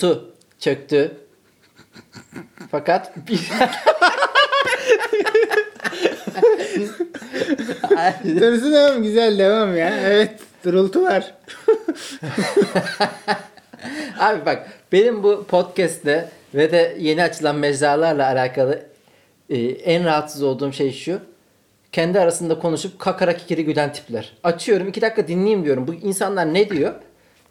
Durultu çöktü. Fakat bir... Doğrusu devam güzel devam ya. Evet durultu var. Abi bak benim bu podcast'te ve de yeni açılan mecralarla alakalı e, en rahatsız olduğum şey şu. Kendi arasında konuşup kakara kikiri gülen tipler. Açıyorum iki dakika dinleyeyim diyorum. Bu insanlar ne diyor?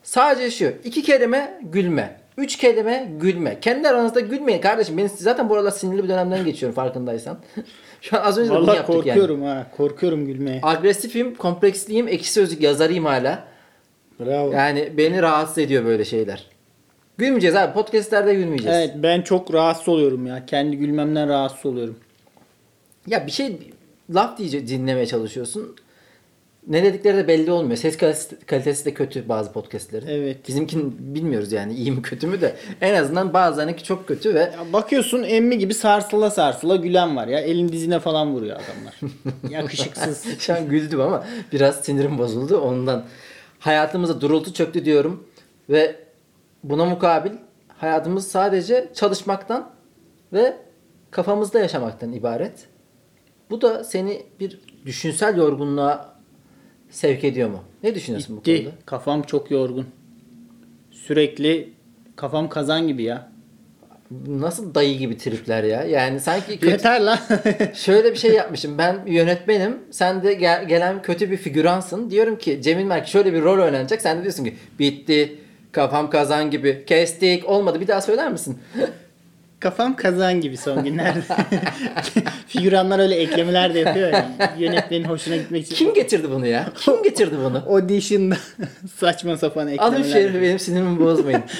Sadece şu. iki kelime gülme. Üç kelime gülme. Kendi aranızda gülmeyin kardeşim. Ben zaten bu aralar sinirli bir dönemden geçiyorum farkındaysan. Şu an az önce de bunu Vallahi yaptık yani. korkuyorum ha. Korkuyorum gülmeye. Agresifim, kompleksliyim, ekşi sözlük yazarıyım hala. Bravo. Yani beni rahatsız ediyor böyle şeyler. Gülmeyeceğiz abi. Podcastlerde gülmeyeceğiz. Evet ben çok rahatsız oluyorum ya. Kendi gülmemden rahatsız oluyorum. Ya bir şey laf diye dinlemeye çalışıyorsun. Ne dedikleri de belli olmuyor. Ses kalitesi, de kötü bazı podcastlerin. Evet. Bizimkini bilmiyoruz yani iyi mi kötü mü de. En azından bazılarınki çok kötü ve Ya bakıyorsun emmi gibi sarsıla sarsıla gülen var ya. Elin dizine falan vuruyor adamlar. Yakışıksız. şu an güldüm ama biraz sinirim bozuldu ondan. Hayatımıza durultu çöktü diyorum ve buna mukabil hayatımız sadece çalışmaktan ve kafamızda yaşamaktan ibaret. Bu da seni bir düşünsel yorgunluğa sevk ediyor mu? Ne düşünüyorsun bu Gitti. konuda? Kafam çok yorgun. Sürekli kafam kazan gibi ya. Nasıl dayı gibi tripler ya? Yani sanki kötü, Yeter lan. şöyle bir şey yapmışım. Ben yönetmenim. Sen de gel- gelen kötü bir figüransın. Diyorum ki Cemil Merk şöyle bir rol oynanacak. Sen de diyorsun ki bitti. Kafam kazan gibi. Kestik. Olmadı. Bir daha söyler misin? Kafam kazan gibi son günlerde. Figüranlar öyle eklemeler de yapıyor ya. Yönetmenin hoşuna gitmek için. Kim getirdi bunu ya? Kim getirdi bunu? Audition'da saçma sapan eklemeler. Alın şu herifi benim sinirimi bozmayın.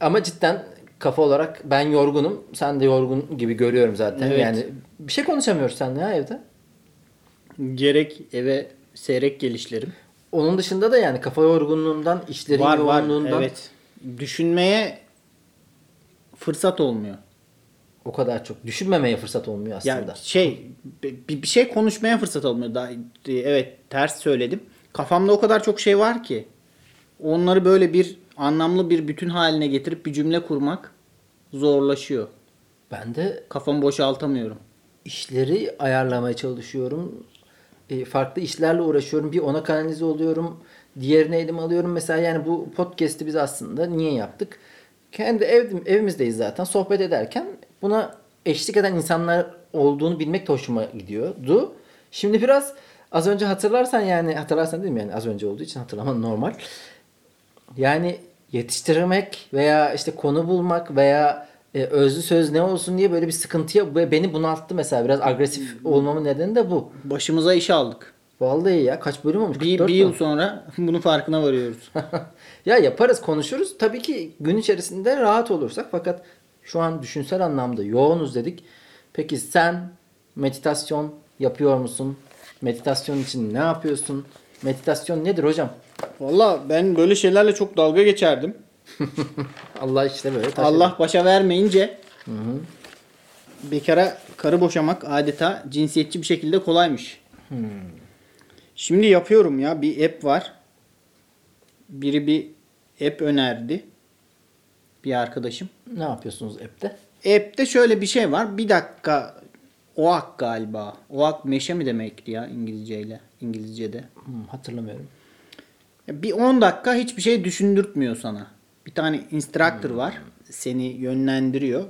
Ama cidden kafa olarak ben yorgunum. Sen de yorgun gibi görüyorum zaten. Evet. Yani bir şey konuşamıyoruz seninle ya evde. Gerek eve seyrek gelişlerim. Onun dışında da yani kafa yorgunluğundan, işlerin var var yoğunluğundan evet. Düşünmeye fırsat olmuyor. o kadar çok düşünmemeye fırsat olmuyor aslında. Ya şey bir, bir şey konuşmaya fırsat olmuyor. Daha, evet ters söyledim. Kafamda o kadar çok şey var ki onları böyle bir anlamlı bir bütün haline getirip bir cümle kurmak zorlaşıyor. Ben de Kafamı boşaltamıyorum. işleri ayarlamaya çalışıyorum. E, farklı işlerle uğraşıyorum. Bir ona kanalize oluyorum. Diğerini elime alıyorum. Mesela yani bu podcast'i biz aslında niye yaptık? Kendi ev, evimizdeyiz zaten. Sohbet ederken buna eşlik eden insanlar olduğunu bilmek de hoşuma gidiyordu. Şimdi biraz az önce hatırlarsan yani hatırlarsan değil mi yani az önce olduğu için hatırlaman normal. Yani yetiştirmek veya işte konu bulmak veya e, özlü söz ne olsun diye böyle bir sıkıntıya beni bunalttı mesela biraz agresif olmamın nedeni de bu. Başımıza iş aldık. Vallahi ya kaç bölüm olmuş? Bir, 44 bir yıl mu? sonra bunun farkına varıyoruz. ya yaparız konuşuruz. Tabii ki gün içerisinde rahat olursak fakat şu an düşünsel anlamda yoğunuz dedik. Peki sen meditasyon yapıyor musun? Meditasyon için ne yapıyorsun? Meditasyon nedir hocam? Valla ben böyle şeylerle çok dalga geçerdim. Allah işte böyle taşıdı. Allah başa vermeyince bekara karı boşamak adeta cinsiyetçi bir şekilde kolaymış. Şimdi yapıyorum ya bir app var. Biri bir app önerdi. Bir arkadaşım. Ne yapıyorsunuz app'te? App'te şöyle bir şey var. Bir dakika OAK galiba. OAK meşe mi demekti ya İngilizceyle? İngilizce'de. Hmm, hatırlamıyorum. Bir 10 dakika hiçbir şey düşündürtmüyor sana. Bir tane instructor var. Seni yönlendiriyor.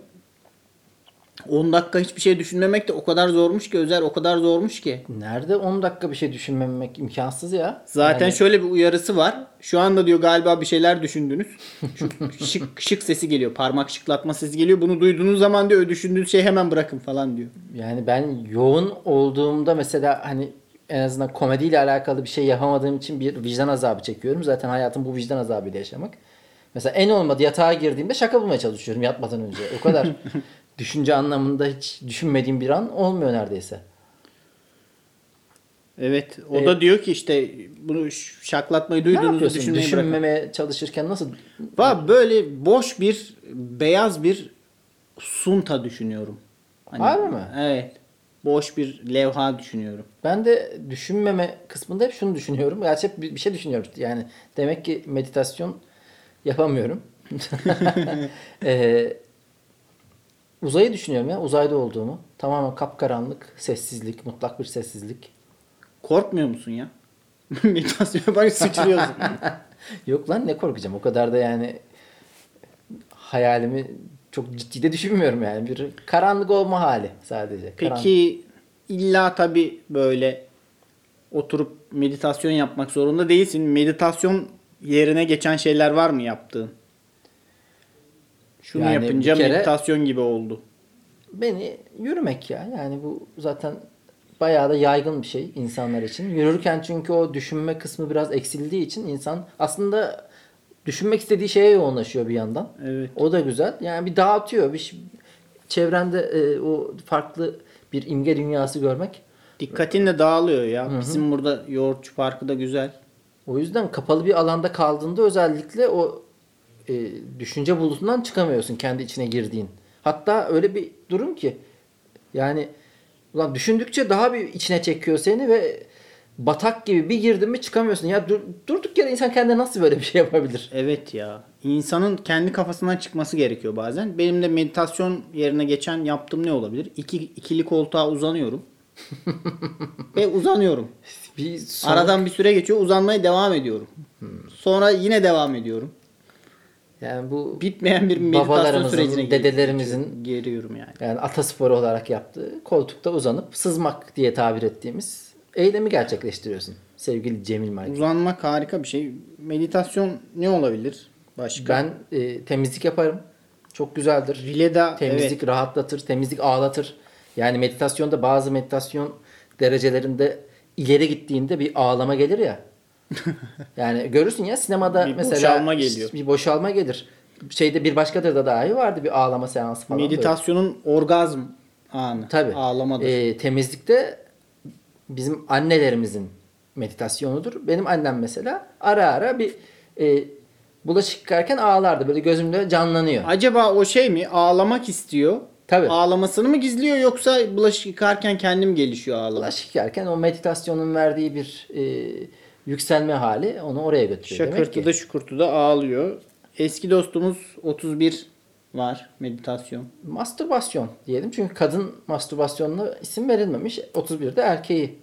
10 dakika hiçbir şey düşünmemek de o kadar zormuş ki Özer o kadar zormuş ki. Nerede 10 dakika bir şey düşünmemek imkansız ya. Zaten Yani şöyle bir uyarısı var. Şu anda diyor galiba bir şeyler düşündünüz. Şu şık şık sesi geliyor. Parmak şıklatma sesi geliyor. Bunu duyduğunuz zaman diyor düşündüğünüz şeyi hemen bırakın falan diyor. Yani ben yoğun olduğumda mesela hani en azından komediyle alakalı bir şey yapamadığım için bir vicdan azabı çekiyorum. Zaten hayatım bu vicdan azabıyla yaşamak. Mesela en olmadı yatağa girdiğimde şaka bulmaya çalışıyorum yatmadan önce. O kadar düşünce anlamında hiç düşünmediğim bir an olmuyor neredeyse. Evet. O Evet. da diyor ki işte bunu şaklatmayı yapıyorsun? düşünmeyi bırakın. Düşünmemeye çalışırken nasıl? Va böyle boş bir beyaz bir sunta düşünüyorum. Hani- Harbi mi? Evet. boş bir levha düşünüyorum. Ben de düşünmeme kısmında hep şunu düşünüyorum. Gerçi hep bir bir şey düşünüyorum. Yani demek ki meditasyon yapamıyorum. Ee, uzayı düşünüyorum ya. Uzayda olduğumu. Tamamen kapkaranlık, sessizlik, mutlak bir sessizlik. Korkmuyor musun ya? Meditasyona bak sıçrıyorsun. Yok lan ne korkacağım. O kadar da yani hayalimi çok ciddi de düşünmüyorum yani. Bir karanlık olma hali sadece. Karanlık. Peki illa tabi böyle oturup meditasyon yapmak zorunda değilsin. Meditasyon yerine geçen şeyler var mı yaptığın? Şunu Yani yapınca kere- meditasyon gibi oldu. Beni yürümek ya. Yani bu zaten bayağı da yaygın bir şey insanlar için. Yürürken çünkü o düşünme kısmı biraz eksildiği için insan aslında düşünmek istediği şeye yoğunlaşıyor bir yandan. Evet. O da güzel. Yani bir dağıtıyor. Bir çevrende e, o farklı bir imge dünyası görmek. Dikkatin de dağılıyor ya. Bizim burada Yoğurtçu Parkı da güzel. O yüzden kapalı bir alanda kaldığında özellikle o e, düşünce bulutundan çıkamıyorsun kendi içine girdiğin. Hatta öyle bir durum ki yani ulan düşündükçe daha bir içine çekiyor seni ve batak gibi bir girdin mi çıkamıyorsun. Ya dur, durduk yere insan kendine nasıl böyle bir şey yapabilir? Evet ya. İnsanın kendi kafasından çıkması gerekiyor bazen. Benim de meditasyon yerine geçen yaptığım ne olabilir? İki, ikili koltuğa uzanıyorum. Ve uzanıyorum. Bir son- Aradan bir süre geçiyor. Uzanmaya devam ediyorum. Sonra yine devam ediyorum. Yani bu Bitmeyen bir meditasyon Babalarımızın, sürecine dedelerimizin- giriyorum yani. yani atasporu olarak yaptığı koltukta uzanıp sızmak diye tabir ettiğimiz eylemi gerçekleştiriyorsun. Sevgili Cemil Marki. Uzanmak harika bir şey. Meditasyon ne olabilir? Başka. Ben e, temizlik yaparım. Çok güzeldir. Rileda Temizlik evet. rahatlatır, temizlik ağlatır. Yani meditasyonda bazı meditasyon derecelerinde ileri gittiğinde bir ağlama gelir ya. yani görürsün ya sinemada Bir mesela boşalma geliyor. bir boşalma gelir. Şeyde bir başkadır da dahi vardı bir ağlama seansı falan. böyle. Meditasyonun orgazm anı. Tabii. Ağlamadır. Ee, temizlikte bizim annelerimizin meditasyonudur. Benim annem mesela ara ara bir e, bulaşık yıkarken ağlardı. Böyle gözümde canlanıyor. Acaba o şey mi? Ağlamak istiyor. Tabii. Ağlamasını mı gizliyor yoksa bulaşık yıkarken kendim gelişiyor ağlamak? Bulaşık yıkarken o meditasyonun verdiği bir e, yükselme hali onu oraya götürüyor. Demek ki. Şakırtıda şukurtuda ağlıyor. Eski dostumuz 31 var meditasyon. Mastürbasyon diyelim. Çünkü kadın mastürbasyonuna isim verilmemiş. 31'de erkeği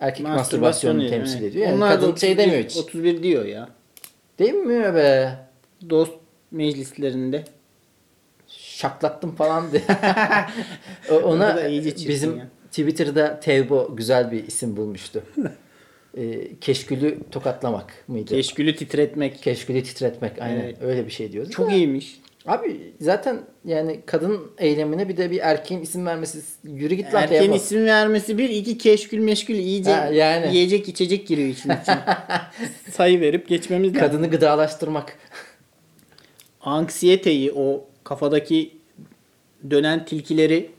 erkek mastürbasyonunu değil, temsil ediyor. Yani Onlar kadın 31, şey demiyor hiç. 31 diyor ya. Değil mi be? Dost meclislerinde. şaklattım falan diye. Ona bizim ya. Twitter'da Tevbo güzel bir isim bulmuştu. ee, keşkülü tokatlamak mıydı? Keşkülü titretmek. Keşkülü titretmek aynen Evet. öyle bir şey diyordu. Çok Da, iyiymiş. Abi zaten yani kadın eylemine bir de bir erkeğin isim vermesi yürü git lan Erkeğin isim vermesi bir, iki keşkül meşgül iyice Ha, yani. yiyecek içecek giriyor için içine. Sayı verip geçmemiz lazım. Kadını gıdalaştırmak. Anksiyeteyi o kafadaki dönen tilkileri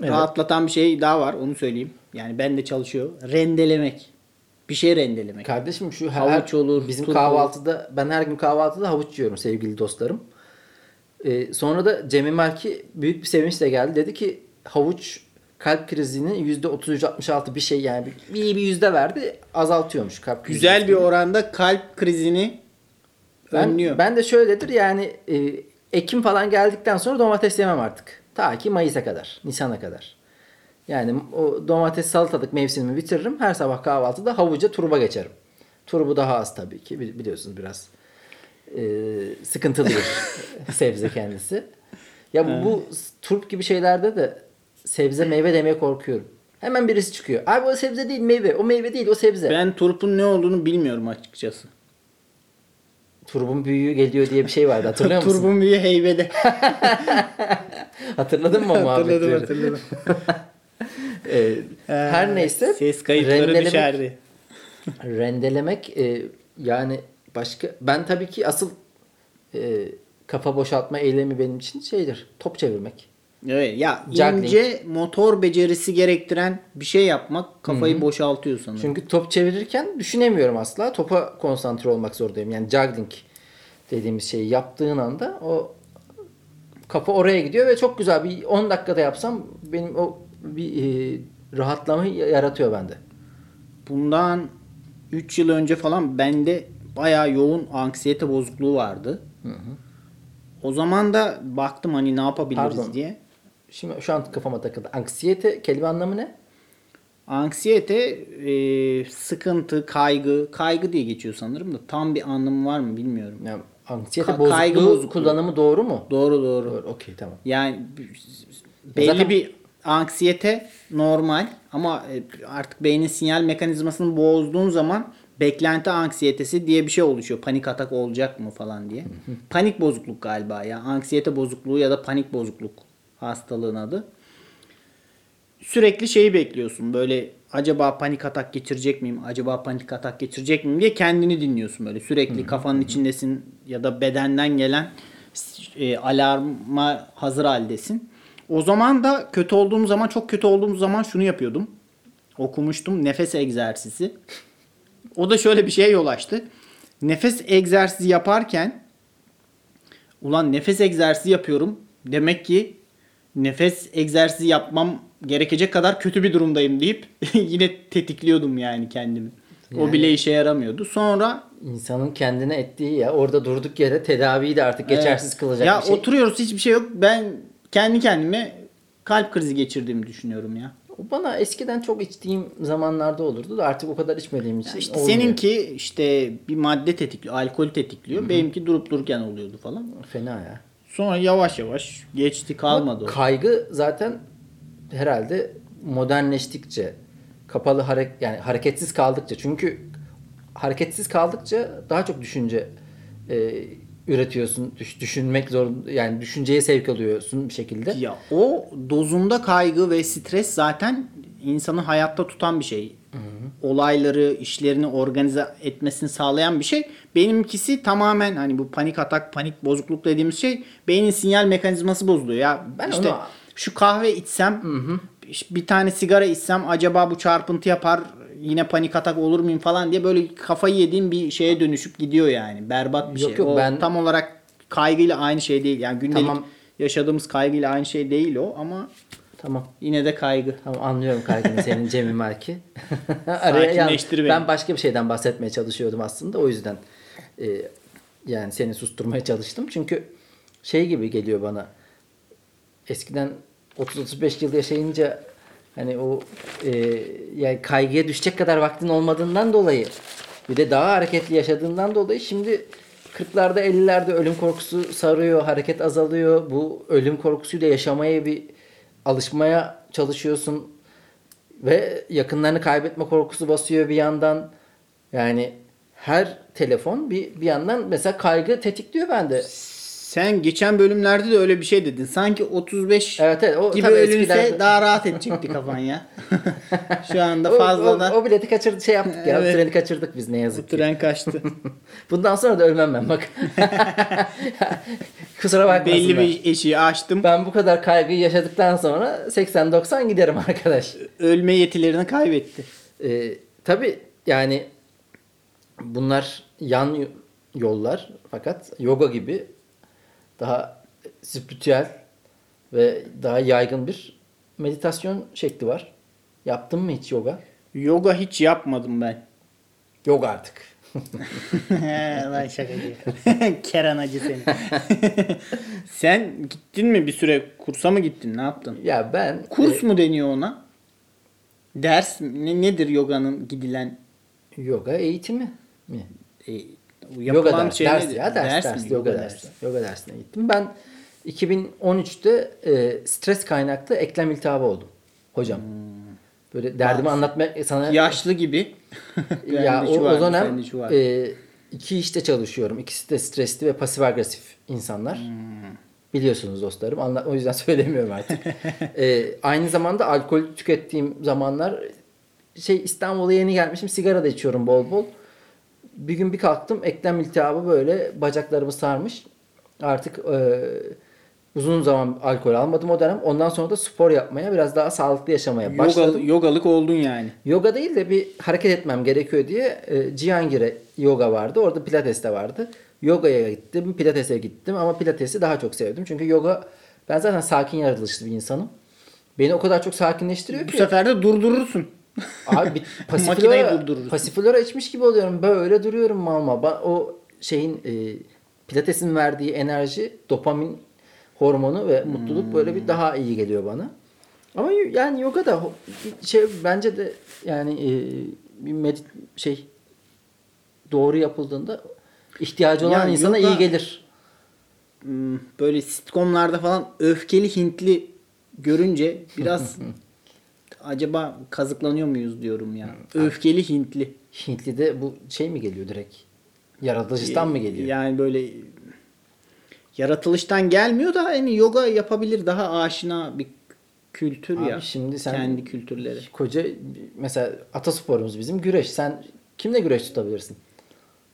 Evet. rahatlatan bir şey daha var onu söyleyeyim. Yani ben de çalışıyor. Rendelemek. Bir şey rendelemek. Kardeşim şu her, Havuç olur, bizim turp kahvaltıda ben her gün kahvaltıda havuç yiyorum sevgili dostlarım. Ee, sonra da Cemil Marki büyük bir sevinçle geldi. Dedi ki havuç kalp krizinin %33-66 bir şey yani bir, iyi bir yüzde verdi azaltıyormuş kalp krizi Güzel bir oranda kalp krizini önlüyor. ben, ben de şöyledir yani e, Ekim falan geldikten sonra domates yemem artık. Ta ki Mayıs'a kadar, Nisan'a kadar. Yani o domates salatalık mevsimimi bitiririm. Her sabah kahvaltıda havuca turba geçerim. Turbu daha az tabii ki. Bili- Biliyorsunuz biraz e, sıkıntılı bir sebze kendisi. Ya bu, bu turp gibi şeylerde de sebze meyve demeye korkuyorum. Hemen birisi çıkıyor. Abi o sebze değil meyve. O meyve değil o sebze. Ben turpun ne olduğunu bilmiyorum açıkçası. Turbun büyüğü geliyor diye bir şey vardı hatırlıyor musun? Turbun büyüğü heybede. Hatırladın mı o muhabbetleri? hatırladım hatırladım. Ee, her neyse Ses kayıtları rendelemek- düşerdi. rendelemek e, yani başka ben tabii ki asıl e, kafa boşaltma eylemi benim için şeydir. Top çevirmek. Evet ya Juggling. ince motor becerisi gerektiren bir şey yapmak kafayı boşaltıyor sanırım. Çünkü top çevirirken düşünemiyorum asla. Topa konsantre olmak zorundayım. Yani juggling dediğimiz şeyi yaptığın anda o kafa oraya gidiyor ve çok güzel bir 10 dakikada yapsam benim o bir e, rahatlama yaratıyor bende. Bundan 3 yıl önce falan bende bayağı yoğun anksiyete bozukluğu vardı. O zaman da baktım hani ne yapabiliriz Pardon. diye. Şimdi şu an kafama takıldı. Anksiyete kelime anlamı ne? Anksiyete e, sıkıntı, kaygı, kaygı diye geçiyor sanırım da tam bir anlamı var mı bilmiyorum. Yani anksiyete Ka- bozukluğu, kaygı bozukluğu. kullanımı doğru mu? Doğru doğru. Doğru. Okey tamam. Yani belli Zaten- bir anksiyete normal ama e, artık beynin sinyal mekanizmasını bozduğun zaman beklenti anksiyetesi diye bir şey oluşuyor. Panik atak olacak mı falan diye. panik bozukluk galiba ya. Anksiyete bozukluğu ya da panik bozukluk hastalığın adı. Sürekli şeyi bekliyorsun. Böyle acaba panik atak geçirecek miyim? Acaba panik atak geçirecek miyim diye kendini dinliyorsun böyle. Sürekli kafanın içindesin ya da bedenden gelen e, alarma hazır haldesin. O zaman da kötü olduğum zaman çok kötü olduğum zaman şunu yapıyordum. Okumuştum nefes egzersizi. O da şöyle bir şeye yol açtı. Nefes egzersizi yaparken ulan nefes egzersizi yapıyorum. Demek ki nefes egzersizi yapmam gerekecek kadar kötü bir durumdayım deyip yine tetikliyordum yani kendimi. O Yani- bile işe yaramıyordu. Sonra İnsanın kendine ettiği ya orada durduk yere tedaviyi de artık geçersiz Evet. kılacak ya bir şey. oturuyoruz hiçbir şey yok. Ben kendi kendime kalp krizi geçirdiğimi düşünüyorum ya. O bana eskiden çok içtiğim zamanlarda olurdu da artık o kadar içmediğim için İşte olmuyor. seninki işte bir madde tetikliyor, alkol tetikliyor. Benimki durup dururken oluyordu falan. Fena ya. Sonra yavaş yavaş geçti kalmadı o. Kaygı zaten herhalde modernleştikçe kapalı hareket yani hareketsiz kaldıkça çünkü hareketsiz kaldıkça daha çok düşünce e, üretiyorsun. Düş- düşünmek zorunda yani düşünceye sevk alıyorsun bir şekilde. Ya o dozunda kaygı ve stres zaten insanı hayatta tutan bir şey. Olayları, işlerini organize etmesini sağlayan bir şey. Benimkisi tamamen hani bu panik atak, panik bozukluk dediğimiz şey beynin sinyal mekanizması bozuluyor. Ya Ben işte onu- şu kahve içsem, bir tane sigara içsem acaba bu çarpıntı yapar, yine panik atak olur muyum falan diye böyle kafayı yediğim bir şeye dönüşüp gidiyor yani. Berbat bir Yok şey. yok, o ben- tam olarak kaygıyla aynı şey değil. Yani gündelik Tamam. yaşadığımız kaygıyla aynı şey değil o ama Tamam. yine de kaygı. Tamam anlıyorum kaygını senin Cemil Marki. Araya beni. ben başka bir şeyden bahsetmeye çalışıyordum aslında. O yüzden e, yani seni susturmaya çalıştım. Çünkü şey gibi geliyor bana. Eskiden 30-35 yıl yaşayınca hani o e, yani kaygıya düşecek kadar vaktin olmadığından dolayı bir de daha hareketli yaşadığından dolayı şimdi 40'larda 50'lerde ölüm korkusu sarıyor, hareket azalıyor. Bu ölüm korkusuyla yaşamaya bir alışmaya çalışıyorsun ve yakınlarını kaybetme korkusu basıyor bir yandan. Yani her telefon bir bir yandan mesela kaygı tetikliyor bende. Sen geçen bölümlerde de öyle bir şey dedin. Sanki 35 Evet evet o gibi tabii ölünse eskilerde- daha rahat edecekti kafan ya. Şu anda o, fazladan o, o bileti kaçırdık şey yaptık ya. Evet. o Treni kaçırdık biz ne yazık ki. tren kaçtı. Bundan sonra da ölmem ben bak. Kusura bakmasınlar. Belli bir eşiği açtım. Ben bu kadar kaygıyı yaşadıktan sonra 80-90 giderim arkadaş. Ölme yetilerini kaybetti. Ee, tabii yani bunlar yan yollar fakat yoga gibi daha spiritüel ve daha yaygın bir meditasyon şekli var. Yaptın mı hiç yoga? Yoga hiç yapmadım ben. Yoga artık. Lan şakacı. Keran acı seni. Sen gittin mi bir süre kursa mı gittin? Ne yaptın? Ya ben Kurs e, mu deniyor ona? Ders? Ne, nedir yoganın gidilen yoga eğitimi mi? e, Yoga yapılan ders, şey ders ya ders, ders, mi? yoga dersi. Yoga dersine gittim. Ben 2013'te e, stres kaynaklı eklem iltihabı oldum hocam. Böyle derdimi anlatmak sana Yaşlı gibi. ya o, o dönem e, iki işte çalışıyorum. İkisi de stresli ve pasif agresif insanlar. Hmm. Biliyorsunuz dostlarım. Anla, o yüzden söylemiyorum artık. E, aynı zamanda alkol tükettiğim zamanlar şey İstanbul'a yeni gelmişim. Sigara da içiyorum bol bol. Bir gün bir kalktım eklem iltihabı böyle bacaklarımı sarmış. Artık e, uzun zaman alkol almadım o dönem. Ondan sonra da spor yapmaya biraz daha sağlıklı yaşamaya başladım. Yoga, yogalık oldun yani. Yoga değil de bir hareket etmem gerekiyor diye e, Cihangir'e yoga vardı. Orada pilates de vardı. Yoga'ya gittim, pilatese gittim ama pilatesi daha çok sevdim. Çünkü yoga Ben zaten sakin yaratılışlı bir insanım. Beni o kadar çok sakinleştiriyor Bu ki. sefer de durdurursun. Abi pasiflora, pasiflora içmiş gibi oluyorum. Böyle duruyorum malma. O şeyin e, pilatesin verdiği enerji, dopamin hormonu ve mutluluk böyle bir daha iyi geliyor bana. Ama yani yoga da şey bence de yani e, bir medit şey doğru yapıldığında ihtiyacı olan Yani insana yoga- iyi gelir. Hmm, Böyle sitcomlarda falan öfkeli Hintli görünce biraz acaba kazıklanıyor muyuz diyorum ya. Öfkeli Hintli. Hintli'de bu şey mi geliyor direkt? Yaratılıştan mı geliyor? Yani böyle yaratılıştan gelmiyor da hani yoga yapabilir daha aşina bir kültür Abi ya. şimdi sen- kendi kültürleri. Koca mesela atasporumuz bizim güreş. Sen kimle güreş tutabilirsin?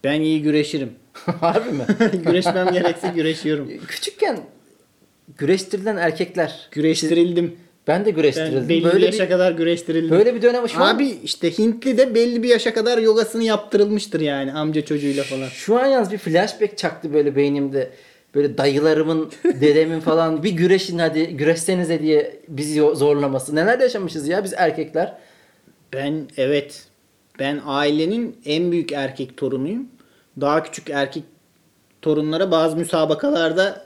Ben iyi güreşirim. Harbi mi? Güreşmem gerekse güreşiyorum. Küçükken güreştirilen erkekler. Güreştirildim. Ben de Ben güreştirildim. belli bir böyle yaşa bir kadar güreştirildim. böyle bir dönem şu an Abi işte Hintli de belli bir yaşa kadar yogasını yaptırılmıştır yani amca çocuğuyla falan. şu an yalnız bir flashback çaktı böyle beynimde. Böyle dayılarımın, dedemin falan bir güreşin hadi güreşsenize diye bizi zorlaması. Neler yaşamışız ya biz erkekler. Ben evet ben ailenin en büyük erkek torunuyum. Daha küçük erkek torunlara bazı müsabakalarda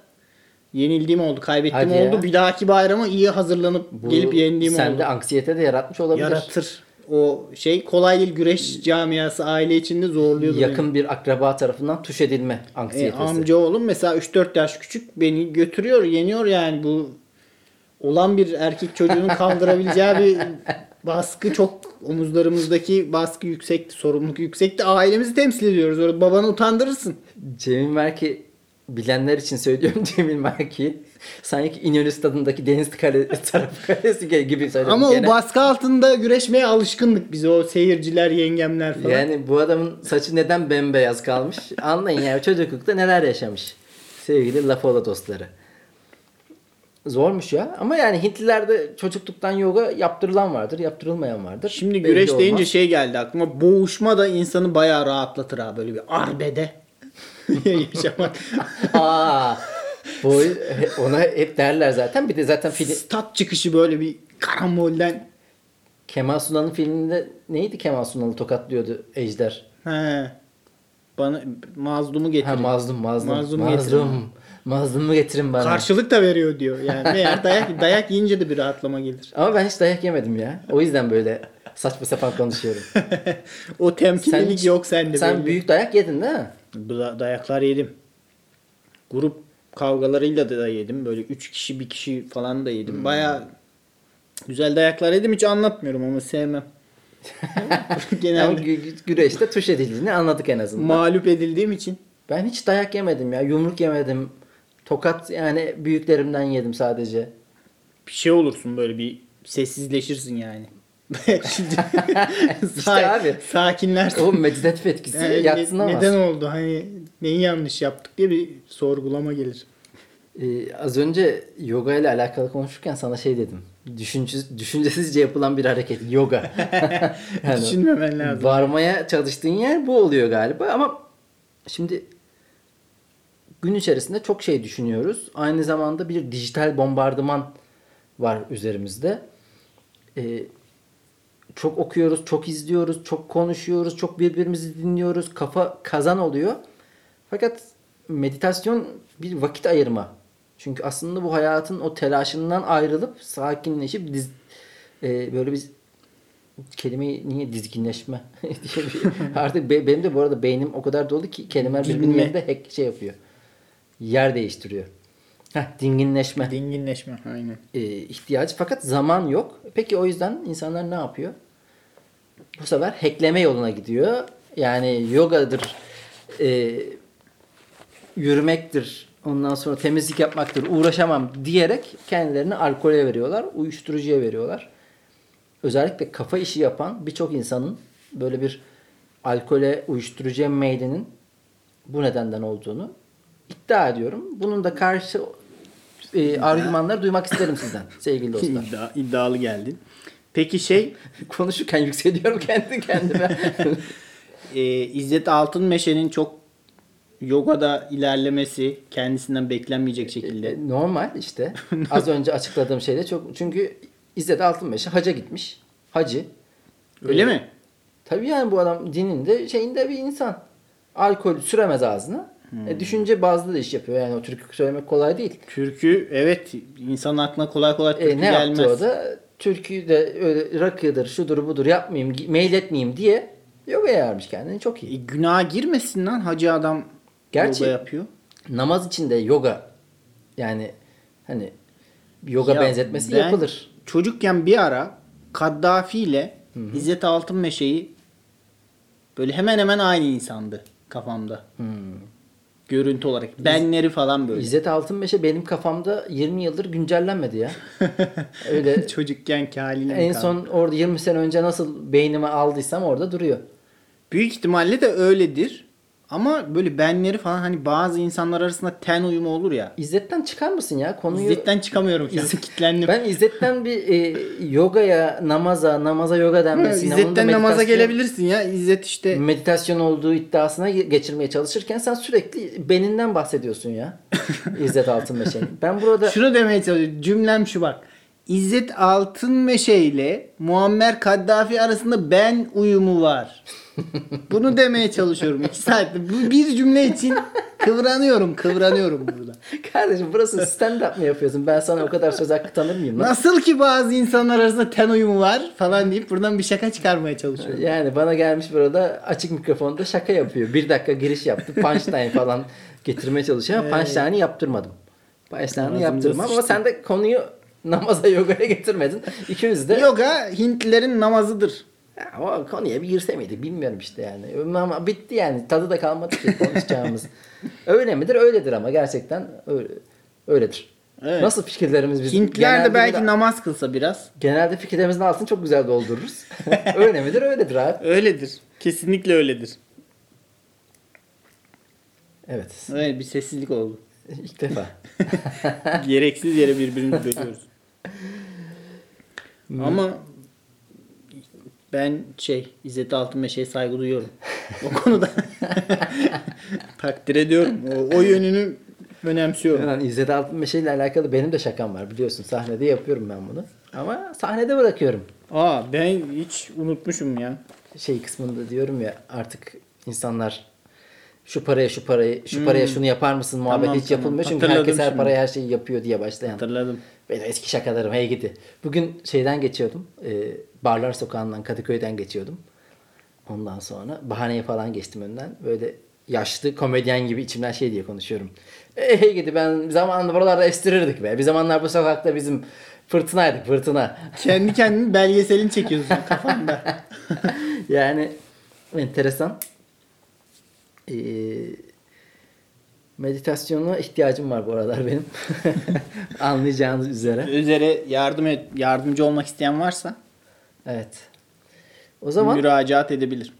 yenildiğim oldu, kaybettiğim Hadi ya. oldu. Bir dahaki bayrama iyi hazırlanıp Bu gelip yendiğim oldu. sende anksiyete de yaratmış olabilir. Yaratır. O şey kolay değil güreş camiası aile içinde zorluyordu. beni. Yakın bir akraba tarafından tuş edilme E, anksiyetesi. amca oğlum mesela 3-4 yaş küçük beni götürüyor, yeniyor yani bu olan bir erkek çocuğunun kaldırabileceği bir baskı çok omuzlarımızdaki baskı yüksekti, sorumluluk yüksekti. Ailemizi temsil ediyoruz. Orada babanı utandırırsın. Cemil Merki bilenler için söylüyorum Cemil Merki. Sanki İnönü stadındaki deniz kale, tarafı kalesi gibi söyledim. Ama gene. o baskı altında güreşmeye alışkındık biz o seyirciler, yengemler falan. Yani bu adamın saçı neden bembeyaz kalmış? Anlayın yani çocuklukta neler yaşamış. Sevgili Lafola dostları. Zormuş ya. Ama yani Hintlilerde çocukluktan yoga yaptırılan vardır, yaptırılmayan vardır. Şimdi Belli güreş olmaz. deyince şey geldi aklıma. Boğuşma da insanı bayağı rahatlatır ha böyle bir arbede yaşamak. Aa, bu ona hep derler zaten. Bir de zaten film Stat çıkışı böyle bir karambolden. Kemal Sunal'ın filminde neydi Kemal Sunal'ı tokatlıyordu Ejder? He. Bana mazlumu getirin. Ha mazlum mazlum. Mazlum Mazlum. getirin. Mazlumu getirin bana. Karşılık da veriyor diyor. Yani meğer dayak, dayak yiyince de bir rahatlama gelir. Ama ben hiç dayak yemedim ya. O yüzden böyle saçma sapan konuşuyorum. o temkinlilik hiç- yok sende. Sen belli. büyük dayak yedin değil mi? Dayaklar yedim. Grup kavgalarıyla da yedim. Böyle 3 kişi bir kişi falan da yedim. Baya güzel dayaklar yedim. Hiç anlatmıyorum ama sevmem. Gü- gü- güreşte tuş edildiğini anladık en azından. mağlup edildiğim için. ben hiç dayak yemedim ya. Yumruk yemedim. Tokat yani büyüklerimden yedim sadece. bir şey olursun böyle bir sessizleşirsin yani. İşte abi. Sakinlersin. O meditatif etkisi Yani yatsınamaz. neden oldu? Hani neyi yanlış yaptık diye bir sorgulama gelir. Ee, az önce yoga ile alakalı konuşurken sana şey dedim. Düşünce, düşüncesizce yapılan bir hareket. Yoga. Yani Düşünmemen lazım. Varmaya çalıştığın yer bu oluyor galiba ama şimdi gün içerisinde çok şey düşünüyoruz. Aynı zamanda bir dijital bombardıman var üzerimizde. Ee, çok okuyoruz, çok izliyoruz, çok konuşuyoruz, çok birbirimizi dinliyoruz. Kafa kazan oluyor. Fakat meditasyon bir vakit ayırma. Çünkü aslında bu hayatın o telaşından ayrılıp sakinleşip diz, e, böyle bir kelimeyi niye dizginleşme diye bir, artık be- benim de bu arada beynim o kadar dolu ki kelimeler birbirinin yerinde hack şey yapıyor. Yer değiştiriyor. Heh, dinginleşme Dinginleşme. Aynen. e, ihtiyacı fakat zaman yok. Peki o yüzden insanlar ne yapıyor? Bu sefer hackleme yoluna gidiyor. Yani yogadır, e, yürümektir, ondan sonra temizlik yapmaktır, uğraşamam diyerek kendilerini alkole veriyorlar, uyuşturucuya veriyorlar. Özellikle kafa işi yapan birçok insanın böyle bir alkole, uyuşturucuya meylenin bu nedenden olduğunu iddia ediyorum. Bunun da karşı e, argümanları duymak isterim sizden sevgili dostlar. İddia, iddialı geldin. Peki şey Konuşurken yükseliyorum kendi kendime. e, İzzet Altınmeşe'nin çok yogada ilerlemesi kendisinden beklenmeyecek şekilde. E, Normal işte. Az önce açıkladığım şeyde çok çünkü İzzet Altınmeşe haca gitmiş. Hacı. Öyle mi? Tabii yani bu adam dininde şeyinde bir insan. Alkol süremez ağzına. E, düşünce bazlı da iş yapıyor. Yani o türkü söylemek kolay değil. Türkü evet insanın aklına kolay kolay türkü E, ne gelmez. yaptı o da? Türküyü de öyle rakıdır, şudur budur yapmayayım, meyletmeyeyim diye yoga yarmış kendini. Çok E, iyi. günaha girmesin lan hacı adam Gerçi- yoga yapıyor. Namaz içinde yoga yani hani yoga Ya benzetmesi ben yapılır. Çocukken bir ara Kaddafi ile İzzet Altınmeşe'yi böyle hemen hemen aynı insandı kafamda. Hmm. Görüntü olarak. Benleri falan böyle. İzzet Altınmeşe benim kafamda 20 yıldır güncellenmedi ya. Öyle Çocukkenki haliyle en son orada 20 sene önce nasıl beynime aldıysam orada duruyor. Büyük ihtimalle de öyledir. Ama böyle benleri falan hani bazı insanlar arasında ten uyumu olur ya. İzzet'ten çıkar mısın ya? Konuyu İzzet'ten çıkamıyorum şu an. Kitlendim. Ben İzzet'ten bir e, yogaya, namaza, namaza yoga denmesi. İzzet'ten namaza gelebilirsin ya. İzzet işte Meditasyon olduğu iddiasına ge- geçirmeye çalışırken sen sürekli beninden bahsediyorsun ya. İzzet Altınmeşe'nin. Ben burada şunu demeye çalışıyorum. Cümlem şu bak. İzzet Altınmeşe ile Muammer Kaddafi arasında ben uyumu var. Bunu demeye çalışıyorum. İki saattir. Bu bir cümle için kıvranıyorum. Kıvranıyorum burada. kardeşim burası stand up mı yapıyorsun? Ben sana o kadar söz hakkı tanır mıyım lan? Nasıl ki bazı insanlar arasında ten uyumu var falan deyip buradan bir şaka çıkarmaya çalışıyorum. Yani bana gelmiş burada açık mikrofonda şaka yapıyor. Bir dakika giriş yaptı. Punchline falan getirmeye çalışıyor ama punchline'i yaptırmadım. Punchline'i yaptırmam ama sen de konuyu namaza yogaya getirmedin. İkimiz de Yoga Hintlilerin namazıdır. Ya, o konuya bir girse miydik bilmiyorum işte yani. Ama bitti yani. Tadı da kalmadı ki konuşacağımız. Öyle midir? Öyledir ama gerçekten öyle, öyledir. Evet. Nasıl fikirlerimiz biz? Hintliler de belki bir- namaz kılsa biraz. Genelde fikirlerimizin altını çok güzel doldururuz. öyle midir? Öyledir abi. Öyledir. Kesinlikle öyledir. Evet. Evet bir sessizlik oldu. İlk defa. Gereksiz yere birbirimizi bölüyoruz. Ama ben şey İzzet Altınmeşe'ye saygı duyuyorum. O konuda takdir ediyorum. O, o yönünü önemsiyorum. Yani İzzet Altınmeşe ile alakalı benim de şakam var biliyorsun. Sahnede yapıyorum ben bunu. Ama sahnede bırakıyorum. Aa ben hiç unutmuşum ya. Şey kısmında diyorum ya artık insanlar şu paraya şu parayı şu paraya şunu yapar mısın muhabbet Tamam, hiç tamam. yapılmıyor. Çünkü Hatırladım herkes her şimdi. paraya her şeyi yapıyor diye başlayan. Hatırladım. Benim eski şakalarım hey gidi. Bugün şeyden geçiyordum. E, Barlar Sokağı'ndan Kadıköy'den geçiyordum. Ondan sonra bahaneye falan geçtim önden. Böyle yaşlı komedyen gibi içimden şey diye konuşuyorum. E, hey gidi ben zamanında buralarda estirirdik be. Bir zamanlar bu sokakta bizim fırtınaydık fırtına. Kendi kendini belgeselini çekiyorsun kafanda. yani enteresan. Ee, meditasyona ihtiyacım var bu aralar benim. Anlayacağınız üzere. Üzere yardım et, yardımcı olmak isteyen varsa Evet. O zaman müracaat edebilir.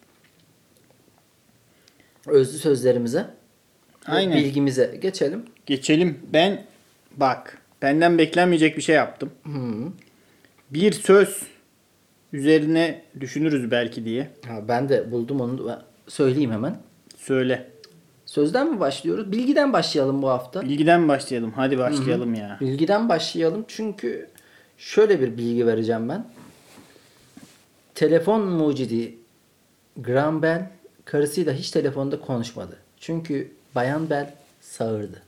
özlü sözlerimize Aynen. bilgimize geçelim. Geçelim. Ben bak benden beklenmeyecek bir şey yaptım. Hı. Bir söz üzerine düşünürüz belki diye. Ha, ben de buldum onu söyleyeyim hemen. Söyle. Sözden mi başlıyoruz? Bilgiden başlayalım bu hafta. Bilgiden başlayalım. Hadi başlayalım ya. Bilgiden başlayalım çünkü şöyle bir bilgi vereceğim ben. Telefon mucidi Graham Bell karısıyla hiç telefonda konuşmadı. Çünkü Bayan Bell sağırdı.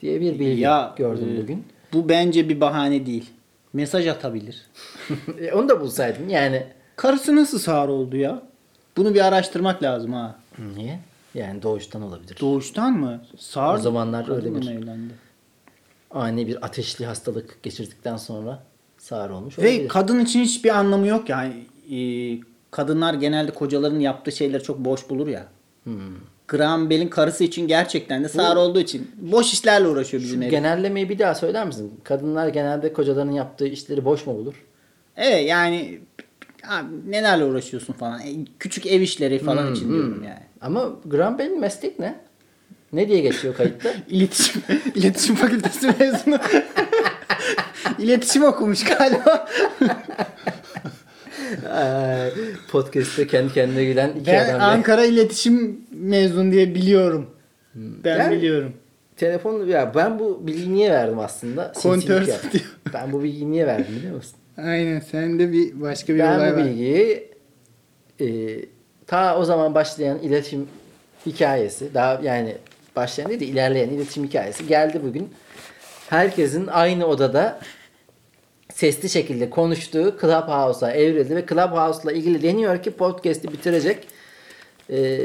Diye bir bilgi Ya, gördüm e, bugün. Bu bence bir bahane değil. Mesaj atabilir. E, Onu da bulsaydın yani. Karısı nasıl sağır oldu ya? Bunu bir araştırmak lazım ha. Niye? Yani doğuştan olabilir. Doğuştan mı? Sağır O zamanlar öyle bir- mı evlendi? Ani bir ateşli hastalık geçirdikten sonra sağır olmuş Ve olabilir. kadın için hiçbir anlamı yok yani. E, kadınlar genelde kocaların yaptığı şeyleri çok boş bulur ya. Hmm. Graham Bell'in karısı için gerçekten de sağır olduğu için boş işlerle uğraşıyor bizim herif. Genellemeyi bir daha söyler misin? Kadınlar genelde kocalarının yaptığı işleri boş mu bulur? Evet yani abi nelerle uğraşıyorsun falan. E, Küçük ev işleri falan için diyorum yani. Ama Graham Bell'in meslek ne? Ne diye geçiyor kayıtta? İletişim, iletişim fakültesi mezunu. İletişim okumuş galiba. Podcast'te kendi kendine gülen iki Ben adam. Ankara İletişim mezun diye biliyorum. Ben Yani- biliyorum. Telefon ya ben bu bilgiyi niye verdim aslında? Kontör satıyor. Ben bu bilgiyi niye verdim biliyor musun? Aynen sende bir başka bir ben olay bu var. bilgiyi e, ta o zaman başlayan iletişim hikayesi daha yani başlayan değil de ilerleyen iletişim hikayesi geldi bugün. Herkesin aynı odada sesli şekilde konuştuğu Clubhouse'a evrildi ve Clubhouse'la ilgili deniyor ki podcast'i bitirecek. E,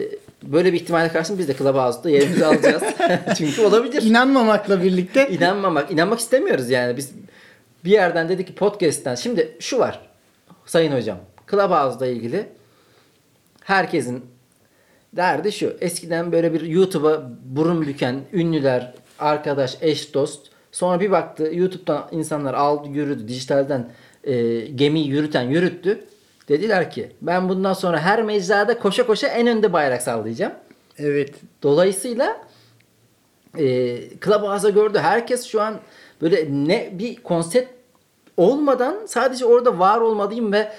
böyle bir ihtimale karşın biz de Clubhouse'da yerimizi alacağız. Çünkü olabilir. İnanmamakla birlikte İnanmamak, inanmak istemiyoruz yani. Biz bir yerden dedik ki podcast'ten. Şimdi şu var sayın hocam. Clubhouse'la ilgili herkesin derdi şu. Eskiden böyle bir YouTube'a burun büken ünlüler, arkadaş, eş, dost. Sonra bir baktı YouTube'dan insanlar aldı yürüdü. Dijitalden e, gemiyi yürüten yürüttü. Dediler ki ben bundan sonra her mecrada koşa koşa en önde bayrak sallayacağım. evet Dolayısıyla e, Clubhouse'a gördü. Herkes şu an böyle ne bir konsept olmadan sadece orada var olmalıyım ve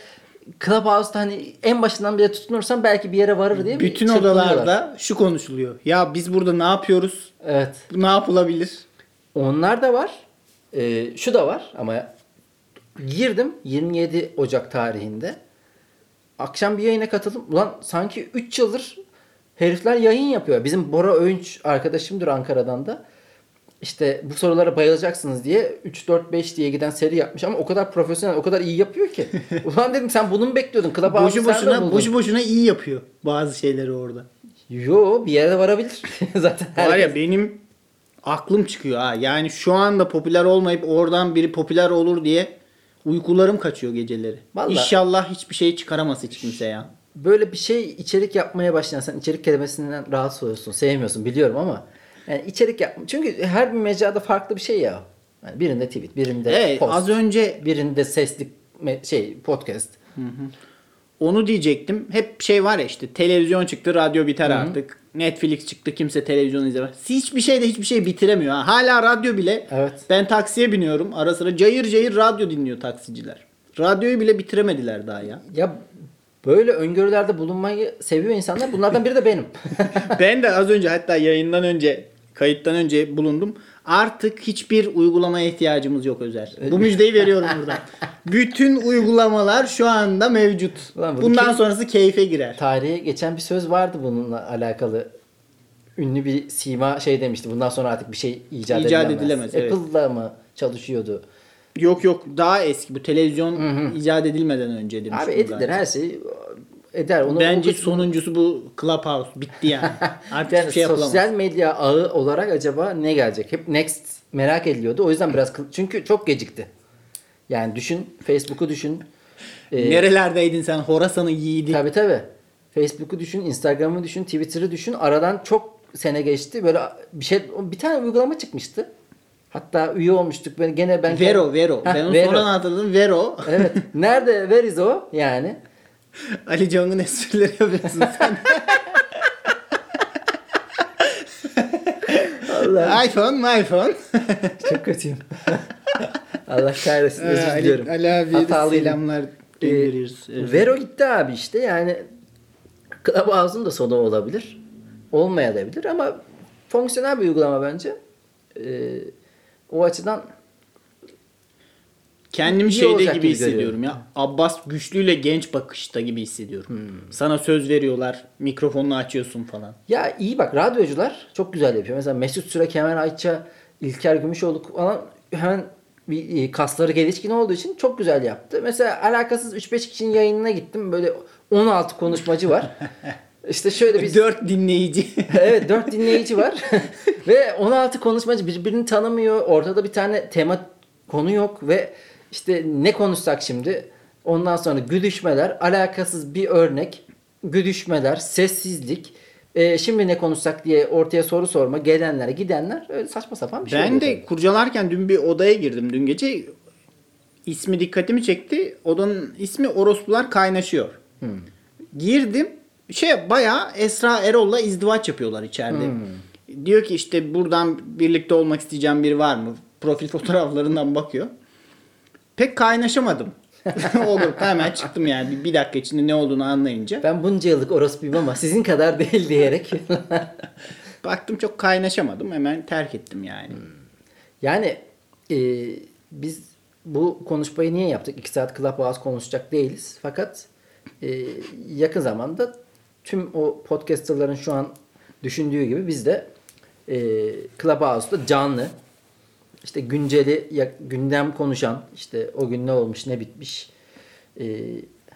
Clubhouse'da hani en başından bile tutunursam belki bir yere varır diye bütün odalarda şu konuşuluyor. Ya biz burada ne yapıyoruz? Evet. Bu ne yapılabilir? Onlar da var. E, şu da var ama girdim 27 Ocak tarihinde. Akşam bir yayına katıldım. Ulan sanki 3 yıldır herifler yayın yapıyor. Bizim Bora Öğünç arkadaşımdır Ankara'dan da. İşte bu sorulara bayılacaksınız diye 3 4 5 diye giden seri yapmış ama o kadar profesyonel, o kadar iyi yapıyor ki. Ulan dedim sen bunu mu bekliyordun? Clubhouse'u Boşu boşuna boşu boşuna iyi yapıyor bazı şeyleri orada. Yo bir yere varabilir. Zaten Var herkes- ya benim aklım çıkıyor ha. Yani şu anda popüler olmayıp oradan biri popüler olur diye uykularım kaçıyor geceleri. Vallahi- İnşallah hiçbir şey çıkaramaz hiç kimse ya. böyle bir şey içerik yapmaya başlayan sen içerik kelimesinden rahatsız oluyorsun, sevmiyorsun biliyorum ama yani içerik yap çünkü her bir mecrada farklı bir şey ya. Yani birinde tweet, birinde Evet post, az önce birinde sesli şey podcast. onu diyecektim. Hep şey var ya işte televizyon çıktı radyo biter artık. Netflix çıktı kimse televizyon izlemez. Hiçbir şey de hiçbir şey bitiremiyor. Ha. Hala radyo bile Evet. ben taksiye biniyorum ara sıra cayır cayır radyo dinliyor taksiciler. Radyoyu bile bitiremediler daha ya. Ya böyle öngörülerde bulunmayı seviyor insanlar. Bunlardan biri de benim. ben de az önce hatta yayından önce kayıttan önce bulundum. Artık hiçbir uygulamaya ihtiyacımız yok özel. Bu müjdeyi veriyorum burada. Bütün uygulamalar şu anda mevcut. Ulan bunu Bundan kim- sonrası keyfe girer. Tarihe geçen bir söz vardı bununla alakalı. Ünlü bir sima şey demişti. Bundan sonra artık bir şey icat, İcat edilemez. edilemez, evet. Mı çalışıyordu? Yok yok daha eski bu televizyon icat edilmeden önce demiş. Abi bunu edilir her şey eder. Onu Bence o- sonuncusu bu Clubhouse. Bitti yani. Artık yani şey yapılamaz. sosyal medya ağı olarak acaba ne gelecek? Hep Next merak ediliyordu. O yüzden biraz çünkü çok gecikti. Yani düşün Facebook'u düşün. Ee, Nerelerdeydin sen Horasan'ı yiğidi? Tabii tabii. Facebook'u düşün, Instagram'ı düşün, Twitter'ı düşün. Aradan çok sene geçti. Böyle bir şey bir tane uygulama çıkmıştı. Hatta üye olmuştuk. Ben gene ben Vero Vero. Heh, ben onu Vero. sonradan hatırladım. Vero. Evet. Nerede where is o? Yani. Ali Cong'un esprileri yapıyorsun sen. Allah iPhone my iPhone. çok kötüyüm. Allah kahretsin. Özür Ali, diliyorum. Ali abiye de Hatalıydım. selamlar Ee, gönderiyoruz. Evet. Vero gitti abi işte yani Clubhouse'un da sonu olabilir. Olmayabilir ama fonksiyonel bir uygulama bence. Ee, o açıdan Kendimi iyi şeyde olacak gibi gibi hissediyorum görüyorum. ya. Abbas güçlüyle genç bakışta gibi hissediyorum. Hmm. Sana söz veriyorlar. Mikrofonunu açıyorsun falan. ya iyi bak radyocular çok güzel yapıyor. Mesela Mesut Süre, Kemal Ayça, İlker Gümüşoğlu falan hemen bir e, kasları gelişkin olduğu için çok güzel yaptı. Mesela alakasız 3-5 kişinin yayınına gittim. Böyle 16 konuşmacı var. İşte şöyle bir Dört dinleyici. evet 4 dinleyici var. ve 16 konuşmacı birbirini tanımıyor. Ortada bir tane tema konu yok ve işte ne konuşsak şimdi ondan sonra güdüşmeler, alakasız bir örnek, güdüşmeler, sessizlik, e, şimdi ne konuşsak diye ortaya soru sorma, gelenler, gidenler öyle saçma sapan bir şey ben de tabii. kurcalarken dün bir odaya girdim dün gece. İsmi dikkatimi çekti. Odanın ismi Orospular Kaynaşıyor. Hmm. Girdim. Şey bayağı Esra Erol'la izdivaç yapıyorlar içeride. Hmm. Diyor ki işte buradan birlikte olmak isteyeceğim biri var mı? Profil fotoğraflarından bakıyor. Pek kaynaşamadım. Olur. Hemen çıktım yani. Bir, dakika içinde ne olduğunu anlayınca. Ben bunca yıllık orospuyum ama sizin kadar değil diyerek. Baktım çok kaynaşamadım. Hemen terk ettim yani. yani e, biz bu konuşmayı niye yaptık? 2 saat Clubhouse konuşacak değiliz. Fakat e, yakın zamanda tüm o podcasterların şu an düşündüğü gibi biz de e, Clubhouse'da canlı işte günceli gündem konuşan işte o gün ne olmuş ne bitmiş e,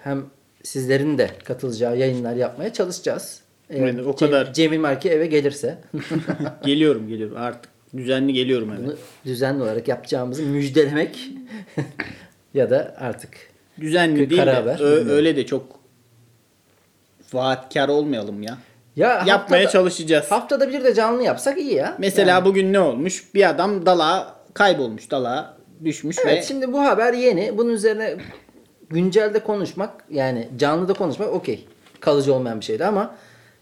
hem sizlerin de katılacağı yayınlar yapmaya çalışacağız. Eğer Evet, o Cem- kadar. Cemil Marki eve gelirse geliyorum geliyorum. Artık düzenli geliyorum eve. bunu düzenli olarak yapacağımızı müjdelemek ya da artık Düzenli değil de haber, ö- bilmiyorum. öyle de çok vaatkar olmayalım ya. ya Yapmaya haftada- çalışacağız. Haftada bir de canlı yapsak iyi ya. Mesela Yani. bugün ne olmuş? Bir adam dalağa kaybolmuş. Dalağa düşmüş Evet ve şimdi bu haber yeni. Bunun üzerine güncelde konuşmak yani canlıda konuşmak okey. Kalıcı olmayan bir şeydi ama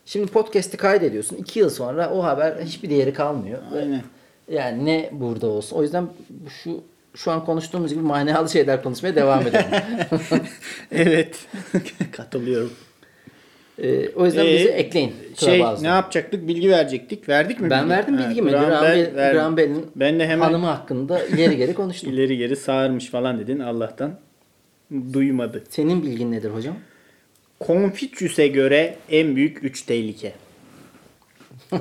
şimdi podcast'i kaydediyorsun. iki yıl sonra o haber hiçbir değeri kalmıyor. Aynen. Yani ne burada olsun. O yüzden şu şu an konuştuğumuz gibi manalı şeyler konuşmaya devam edelim. evet katılıyorum. Ee, o yüzden Ee, bizi ekleyin. Şey Clubhouse'da. ne yapacaktık? Bilgi verecektik. Verdik mi? Ben bilgi? verdim Ha, bilgimi. Graham Bell verdi. Graham Bell'in Ben de hemen hanımı hakkında ileri geri konuştum. ileri geri sağırmış falan dedin Allah'tan. Duymadı. Senin bilgin nedir hocam? Konfüçyüs'e göre en büyük 3 tehlike.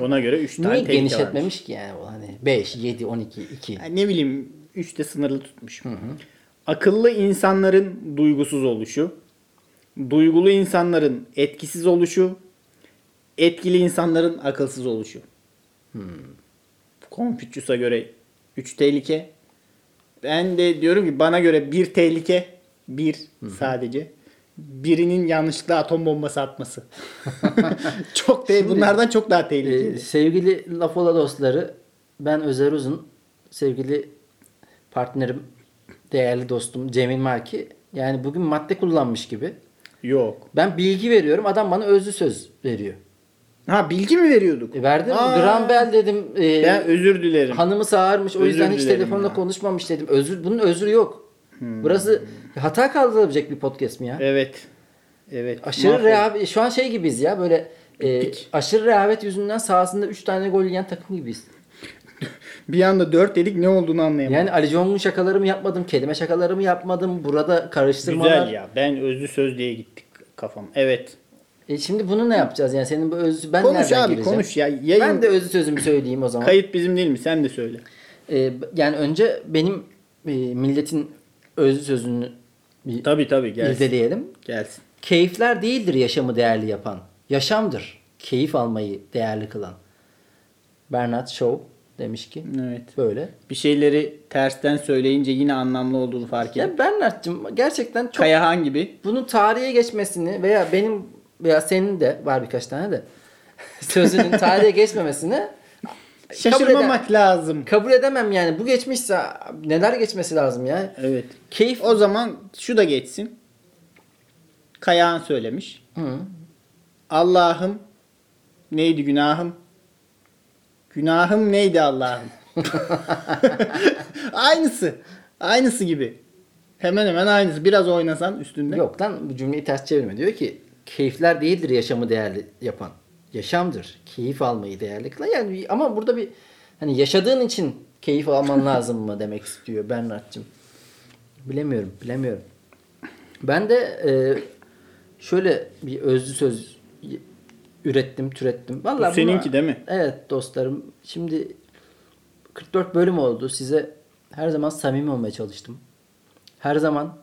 Ona göre 3 tane Niye tehlike genişletmemiş ki yani hani 5, 7, 12, 2. Yani ne bileyim 3'te sınırlı tutmuş. Akıllı insanların duygusuz oluşu, duygulu insanların etkisiz oluşu, etkili insanların akılsız oluşu. Konfüçyüs'e göre 3 tehlike. Ben de diyorum ki bana göre bir tehlike, bir sadece. Birinin yanlışlıkla atom bombası atması. çok te- bunlardan çok daha tehlikeli. Ee, sevgili Lafola dostları ben Özer Uzun sevgili partnerim değerli dostum Cemil Marki yani bugün madde kullanmış gibi. Yok. Ben bilgi veriyorum adam bana özlü söz veriyor. Ha bilgi mi veriyorduk? E verdim Aa. Graham Bell dedim. e, Ben özür dilerim. Hanımı sağırmış o Özür yüzden hiç telefonla ya. Hmm. konuşmamış dedim. Özür bunun özrü yok. Burası hata kaldırabilecek bir podcast mi ya? Evet. Evet. Aşırı rehavet şu an şey gibiyiz ya böyle e, aşırı rehavet yüzünden sahasında 3 tane gol yiyen takım gibiyiz. Bir anda dört dedik ne olduğunu anlayamadım. Yani Ali Jong'un şakalarımı yapmadım, kelime şakalarımı yapmadım. Burada karıştırmalar. Güzel ya. Ben özlü söz diye gittik kafam. Evet. E şimdi bunu ne yapacağız yani senin bu özü ben konuş nereden abi gireceğim? konuş ya. Yayın Ben de özü sözümü söyleyeyim o zaman. kayıt bizim değil mi? Sen de söyle. E, yani önce benim e, milletin özü sözünü bir Tabii tabii gelsin. irdeleyelim. Gelsin. Keyifler değildir yaşamı değerli yapan. Yaşamdır keyif almayı değerli kılan. Bernard Shaw demiş ki Evet. böyle. Bir şeyleri tersten söyleyince yine anlamlı olduğunu fark edip. Ya Bernard'cığım gerçekten çok Kayahan gibi. bunun tarihe geçmesini veya benim veya senin de var birkaç tane de sözünün tarihe geçmemesini kabul, Şaşırmamak ede- lazım. kabul edemem yani. Bu geçmişse neler geçmesi lazım ya. Evet. Keyif O zaman şu da geçsin. Kayahan söylemiş. Hı. Allah'ım neydi günahım? Günahım neydi Allah'ım? aynısı. Aynısı gibi. Hemen hemen aynısı. Biraz oynasan üstünde. Yok lan bu cümleyi ters çevirme. Diyor ki keyifler değildir yaşamı değerli yapan. Yaşamdır. Keyif almayı değerli kılan. Yani ama burada bir hani yaşadığın için keyif alman lazım mı demek istiyor Bernard'cığım. Bilemiyorum. Bilemiyorum. Ben de e, şöyle bir özlü söz ürettim, türettim. Vallahi Bu seninki buna- değil mi? Evet dostlarım. Şimdi 44 bölüm oldu. Size her zaman samimi olmaya çalıştım. Her zaman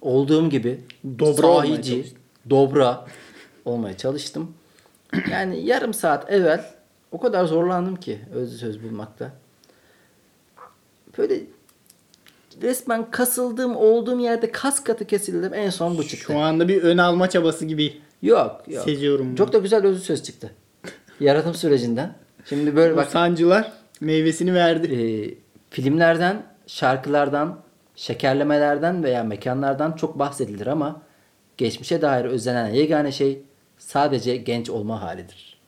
olduğum gibi Dobra olmaya sahici, çalıştın. dobra olmaya çalıştım. Yani yarım saat evvel o kadar zorlandım ki özlü söz bulmakta. Böyle resmen kasıldığım olduğum yerde kas katı kesildim. En son bu çıktı. Şu anda bir ön alma çabası gibi. Yok yok. Seziyorum Çok da güzel özlü söz çıktı. Yaratım sürecinden. Şimdi böyle bak sancılar meyvesini verdi. e, filmlerden, şarkılardan, şekerlemelerden veya mekanlardan çok bahsedilir ama geçmişe dair özlenen yegane şey sadece genç olma halidir.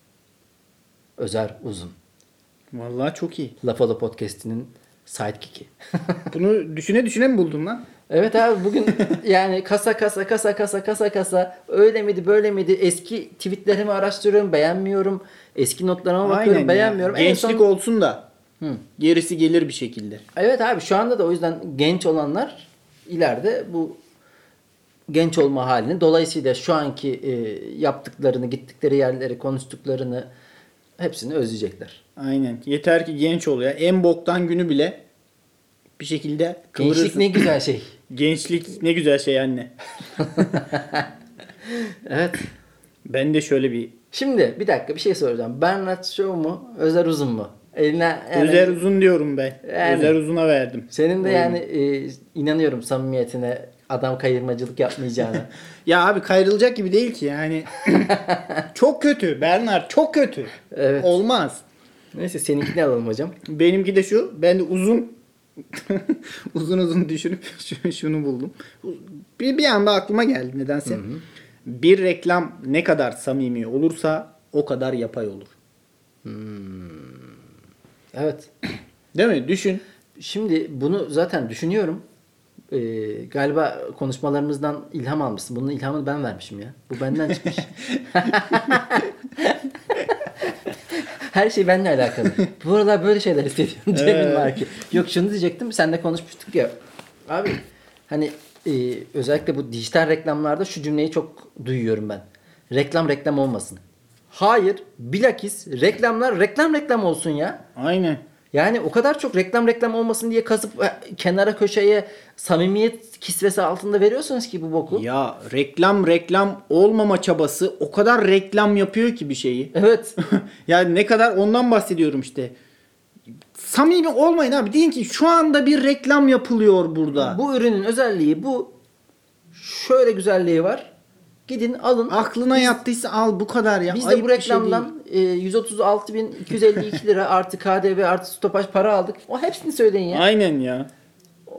Özer Uzun. Vallahi çok iyi. Lafalo Podcast'inin sidekick'i. Bunu düşüne düşüne mi buldun lan? Evet abi bugün yani kasa kasa kasa kasa kasa kasa öyle miydi böyle miydi eski tweetlerimi araştırıyorum beğenmiyorum eski notlarıma bakıyorum Aynen ya. beğenmiyorum. En Gençlik son- olsun da Hı. gerisi gelir bir şekilde. Evet abi şu anda da o yüzden genç olanlar ileride bu genç olma halini dolayısıyla şu anki e, yaptıklarını gittikleri yerleri konuştuklarını hepsini özleyecekler. Aynen. Yeter ki genç ol ya. En boktan günü bile bir şekilde kıvırırsın. Gençlik ne güzel şey. Gençlik ne güzel şey anne. Evet. Ben de şöyle bir Şimdi bir dakika bir şey soracağım. Bernard Shaw mu Özer Uzun mu? Eline yani- Özer Uzun diyorum ben. Yani- Özer Uzun'a verdim. Senin de Oyunu. yani e, inanıyorum samimiyetine adam kayırmacılık yapmayacağına. Ya abi kayrılacak gibi değil ki yani. çok kötü. Bernard çok kötü. Evet. Olmaz. Neyse seninkini alalım hocam. Benimki de şu. Ben de uzun uzun uzun düşünüp şu- şunu buldum. Bir, bir anda aklıma geldi nedense. Bir reklam ne kadar samimi olursa o kadar yapay olur. Evet. Değil mi? Düşün. Şimdi bunu zaten düşünüyorum. Ee, galiba konuşmalarımızdan ilham almışsın. Bunun ilhamını ben vermişim ya. Bu benden çıkmış. Her şey benimle alakalı. Bu aralar böyle şeyler hissediyorum Cem'in var ki. Yok şunu diyecektim. Seninle konuşmuştuk ya. Abi hani e, özellikle bu dijital reklamlarda şu cümleyi çok duyuyorum ben. Reklam reklam olmasın. Hayır. Bilakis reklamlar reklam reklam olsun ya. Aynen. Yani o kadar çok reklam reklam olmasın diye kasıp e, kenara köşeye samimiyet kisvesi altında veriyorsunuz ki bu boku. Ya reklam reklam olmama çabası o kadar reklam yapıyor ki bir şeyi. Evet. yani ne kadar ondan bahsediyorum işte. Samimi olmayın abi. Deyin ki şu anda bir reklam yapılıyor burada. bu ürünün özelliği bu. Şöyle güzelliği var. Gidin alın. Aklına yattıysa al bu kadar ya. Biz de Ayıp bu bir şey değil. reklamdan e, 136.252 lira artı KDV artı stopaj para aldık. O hepsini söyleyin ya. Aynen ya.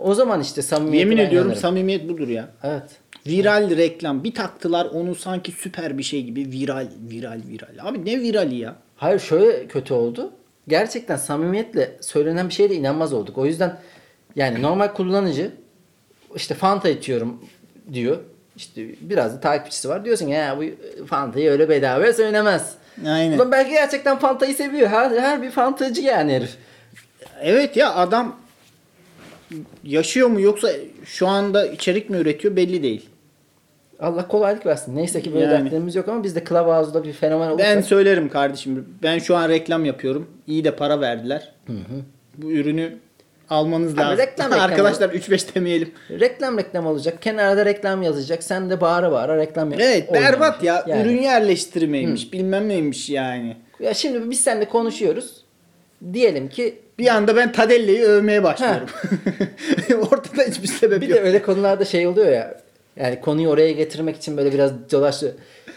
O zaman işte samimiyet. Yemin ediyorum samimiyet budur ya. Evet. Viral reklam. Bir taktılar onu sanki süper bir şey gibi. Viral, viral, viral. Abi ne virali ya? Hayır şöyle kötü oldu. Gerçekten samimiyetle söylenen bir şeye de inanmaz olduk. O yüzden yani normal kullanıcı işte Fanta içiyorum diyor. İşte biraz da takipçisi var. Diyorsun ya bu Fanta'yı öyle bedava söylemez. Aynen. Ulan belki gerçekten Fanta'yı seviyor. Her, her bir fantacı yani herif. Evet ya adam yaşıyor mu yoksa şu anda içerik mi üretiyor belli değil. Allah kolaylık versin. Neyse ki böyle Yani. dertlerimiz yok ama biz de Clubhouse'da bir fenomen olursak. Ben söylerim kardeşim. Ben şu an reklam yapıyorum. İyi de para verdiler. Bu ürünü almanız lazım. reklam reklam Arkadaşlar 3-5 demeyelim. reklam reklam olacak. Kenarda reklam yazacak. Sen de bağıra bağıra reklam yap. Evet oynamış. berbat ya. Yani. Ürün yerleştirmeymiş. Bilmem neymiş yani. Ya şimdi biz seninle konuşuyoruz. Diyelim ki Bir anda ben Tadelle'yi övmeye başlıyorum. Ortada hiçbir sebep bir yok. de öyle konularda şey oluyor ya. Yani konuyu oraya getirmek için böyle biraz dolaşıyor.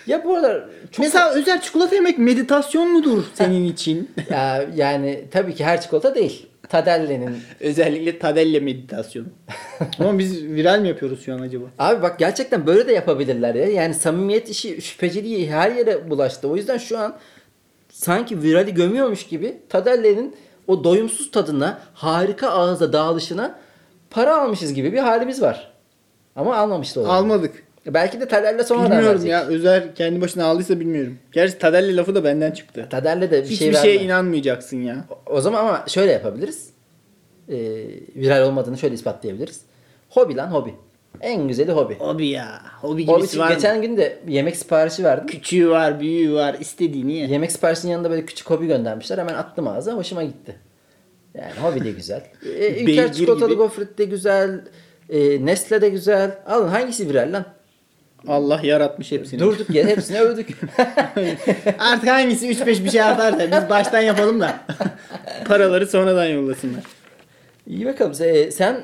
Ya bu aralar çok Mesela özel çikolata yemek meditasyon mudur senin için? ya, yani tabii ki her çikolata değil. Tadelle'nin. Özellikle Tadelle meditasyonu. Ama biz viral mi yapıyoruz şu an acaba? Abi bak gerçekten böyle de yapabilirler ya. Yani samimiyet işi şüpheciliği her yere bulaştı. O yüzden şu an sanki virali gömüyormuş gibi Tadelle'nin o doyumsuz tadına, harika ağızda dağılışına para almışız gibi bir halimiz var. Ama almamış da olabilir. Almadık. Belki de Tadelle sonradan Bilmiyorum verecek. ya. Özer kendi başına aldıysa bilmiyorum. Gerçi Tadelle lafı da benden çıktı. Tadelle de bir Hiçbir şey şeye verme. inanmayacaksın ya. O zaman ama şöyle yapabiliriz. Ee, viral olmadığını şöyle ispatlayabiliriz. Hobi lan hobi. En güzeli hobi. Hobi ya. Hobi Hobi gibisi var mı? geçen gün de yemek siparişi verdim. Küçüğü var, büyüğü var. istediğini ye. Yemek siparişinin yanında böyle küçük hobi göndermişler. Hemen attım ağza. Hoşuma gitti. Yani hobi de güzel. E, Ülker Beygir çikolatalı gofret de güzel. E, Nestle de güzel. Alın hangisi viral lan? Allah yaratmış hepsini. Durduk yere hepsini övdük. Artık hangisi 3-5 bir şey atarsa biz baştan yapalım da. Paraları sonradan yollasınlar. İyi bakalım. E, sen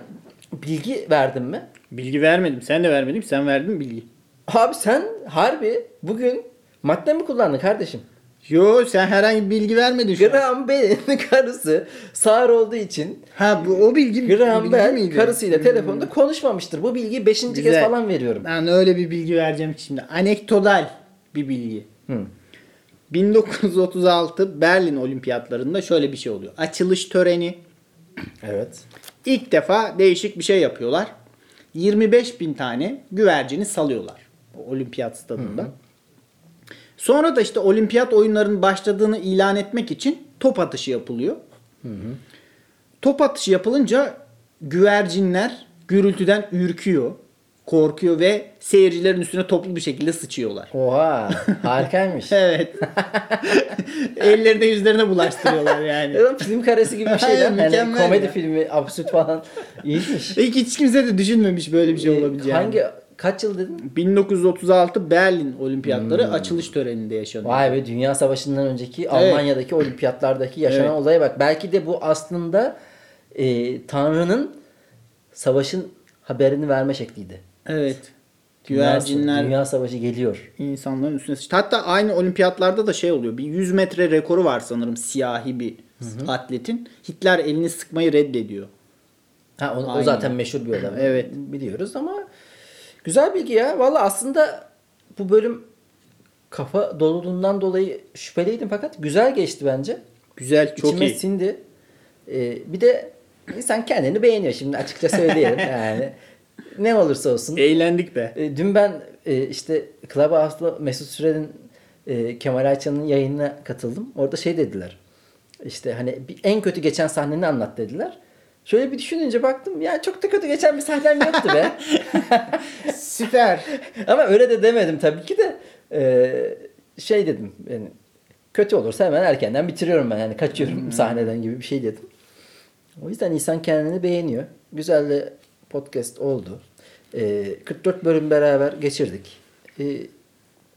bilgi verdin mi? Bilgi vermedim. Sen de vermedin. Sen verdin mi bilgi? Abi sen harbi bugün madde mi kullandın kardeşim? Yo sen herhangi bir bilgi vermedin şu an. Graham Bell'in karısı sağır olduğu için Ha bu o bilgi, Graham bilgi Bell miydi? karısıyla telefonda konuşmamıştır. Bu bilgiyi 5. kez Güzel. falan veriyorum. Ben öyle bir bilgi vereceğim ki şimdi. Anekdotal bir bilgi. Hı. 1936 Berlin Olimpiyatlarında şöyle bir şey oluyor. Açılış töreni. Evet. İlk defa değişik bir şey yapıyorlar. 25 bin tane güvercini salıyorlar. O olimpiyat stadında. Sonra da işte olimpiyat oyunlarının başladığını ilan etmek için top atışı yapılıyor. Top atışı yapılınca güvercinler gürültüden ürküyor, korkuyor ve seyircilerin üstüne toplu bir şekilde sıçıyorlar. Oha harikaymış. Evet. Ellerine yüzlerine bulaştırıyorlar yani. Ya, film karesi gibi bir şey lan. Hani mükemmel komedi ya. filmi absürt falan. İyiymiş. Hiç, hiç kimse de düşünmemiş böyle bir şey olabileceğini. Hangi kaç yıl dedin? 1936 Berlin Olimpiyatları açılış töreninde yaşanıyor. Vay be Dünya Savaşı'ndan önceki Almanya'daki olimpiyatlardaki yaşanan Evet. olaya bak. Belki de bu aslında e, Tanrı'nın savaşın haberini verme şekliydi. Evet. Dünya- Güvercinler Dünya Savaşı geliyor. insanların üstüne sıçtı. Hatta aynı olimpiyatlarda da şey oluyor. Bir 100 metre rekoru var sanırım siyahi bir atletin. Hitler elini sıkmayı reddediyor. Ha, o, o zaten meşhur bir adam. Evet. Biliyoruz ama güzel bilgi ya. Valla aslında bu bölüm kafa doluluğundan dolayı şüpheliydim fakat güzel geçti bence. Güzel, çok İçime iyi. sindi. Ee, bir de insan kendini beğeniyor şimdi açıkça söyleyelim. yani ne olursa olsun. Eğlendik be. E, dün ben e, işte Clubhouse'da Mesut Süren'in e, Kemal Ayça'nın yayınına katıldım. Orada şey dediler. İşte hani bir, en kötü geçen sahneni anlat dediler. Şöyle bir düşününce baktım ya çok da kötü geçen bir sahnem yoktu be. Süper. Ama öyle de demedim tabii ki de. E, şey dedim yani kötü olursa hemen erkenden bitiriyorum ben yani kaçıyorum sahneden gibi bir şey dedim. O yüzden insan kendini beğeniyor. Güzel de podcast oldu. E, 44 bölüm beraber geçirdik. E,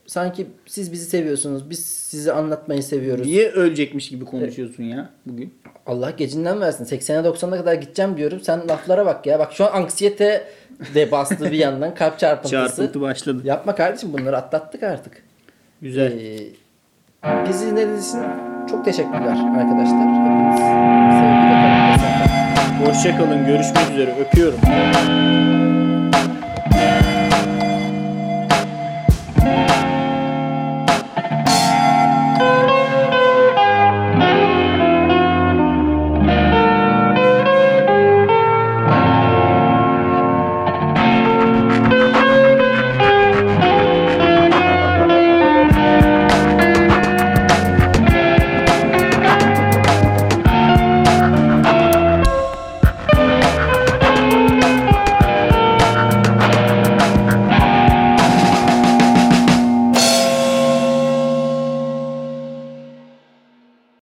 sanki siz bizi seviyorsunuz. Biz sizi anlatmayı seviyoruz. Niye ölecekmiş gibi konuşuyorsun ya bugün? Allah gecinden versin. 80'e 90'a kadar gideceğim diyorum. Sen laflara bak ya. Bak şu an anksiyete de bastı bir yandan. Kalp çarpıntısı. Çarpıntı başladı. Yapma kardeşim bunları atlattık artık. Güzel. Ee, bizi dinlediğiniz çok teşekkürler arkadaşlar. Hepiniz sevgiyle kalın. Hoşçakalın. Görüşmek üzere. Öpüyorum.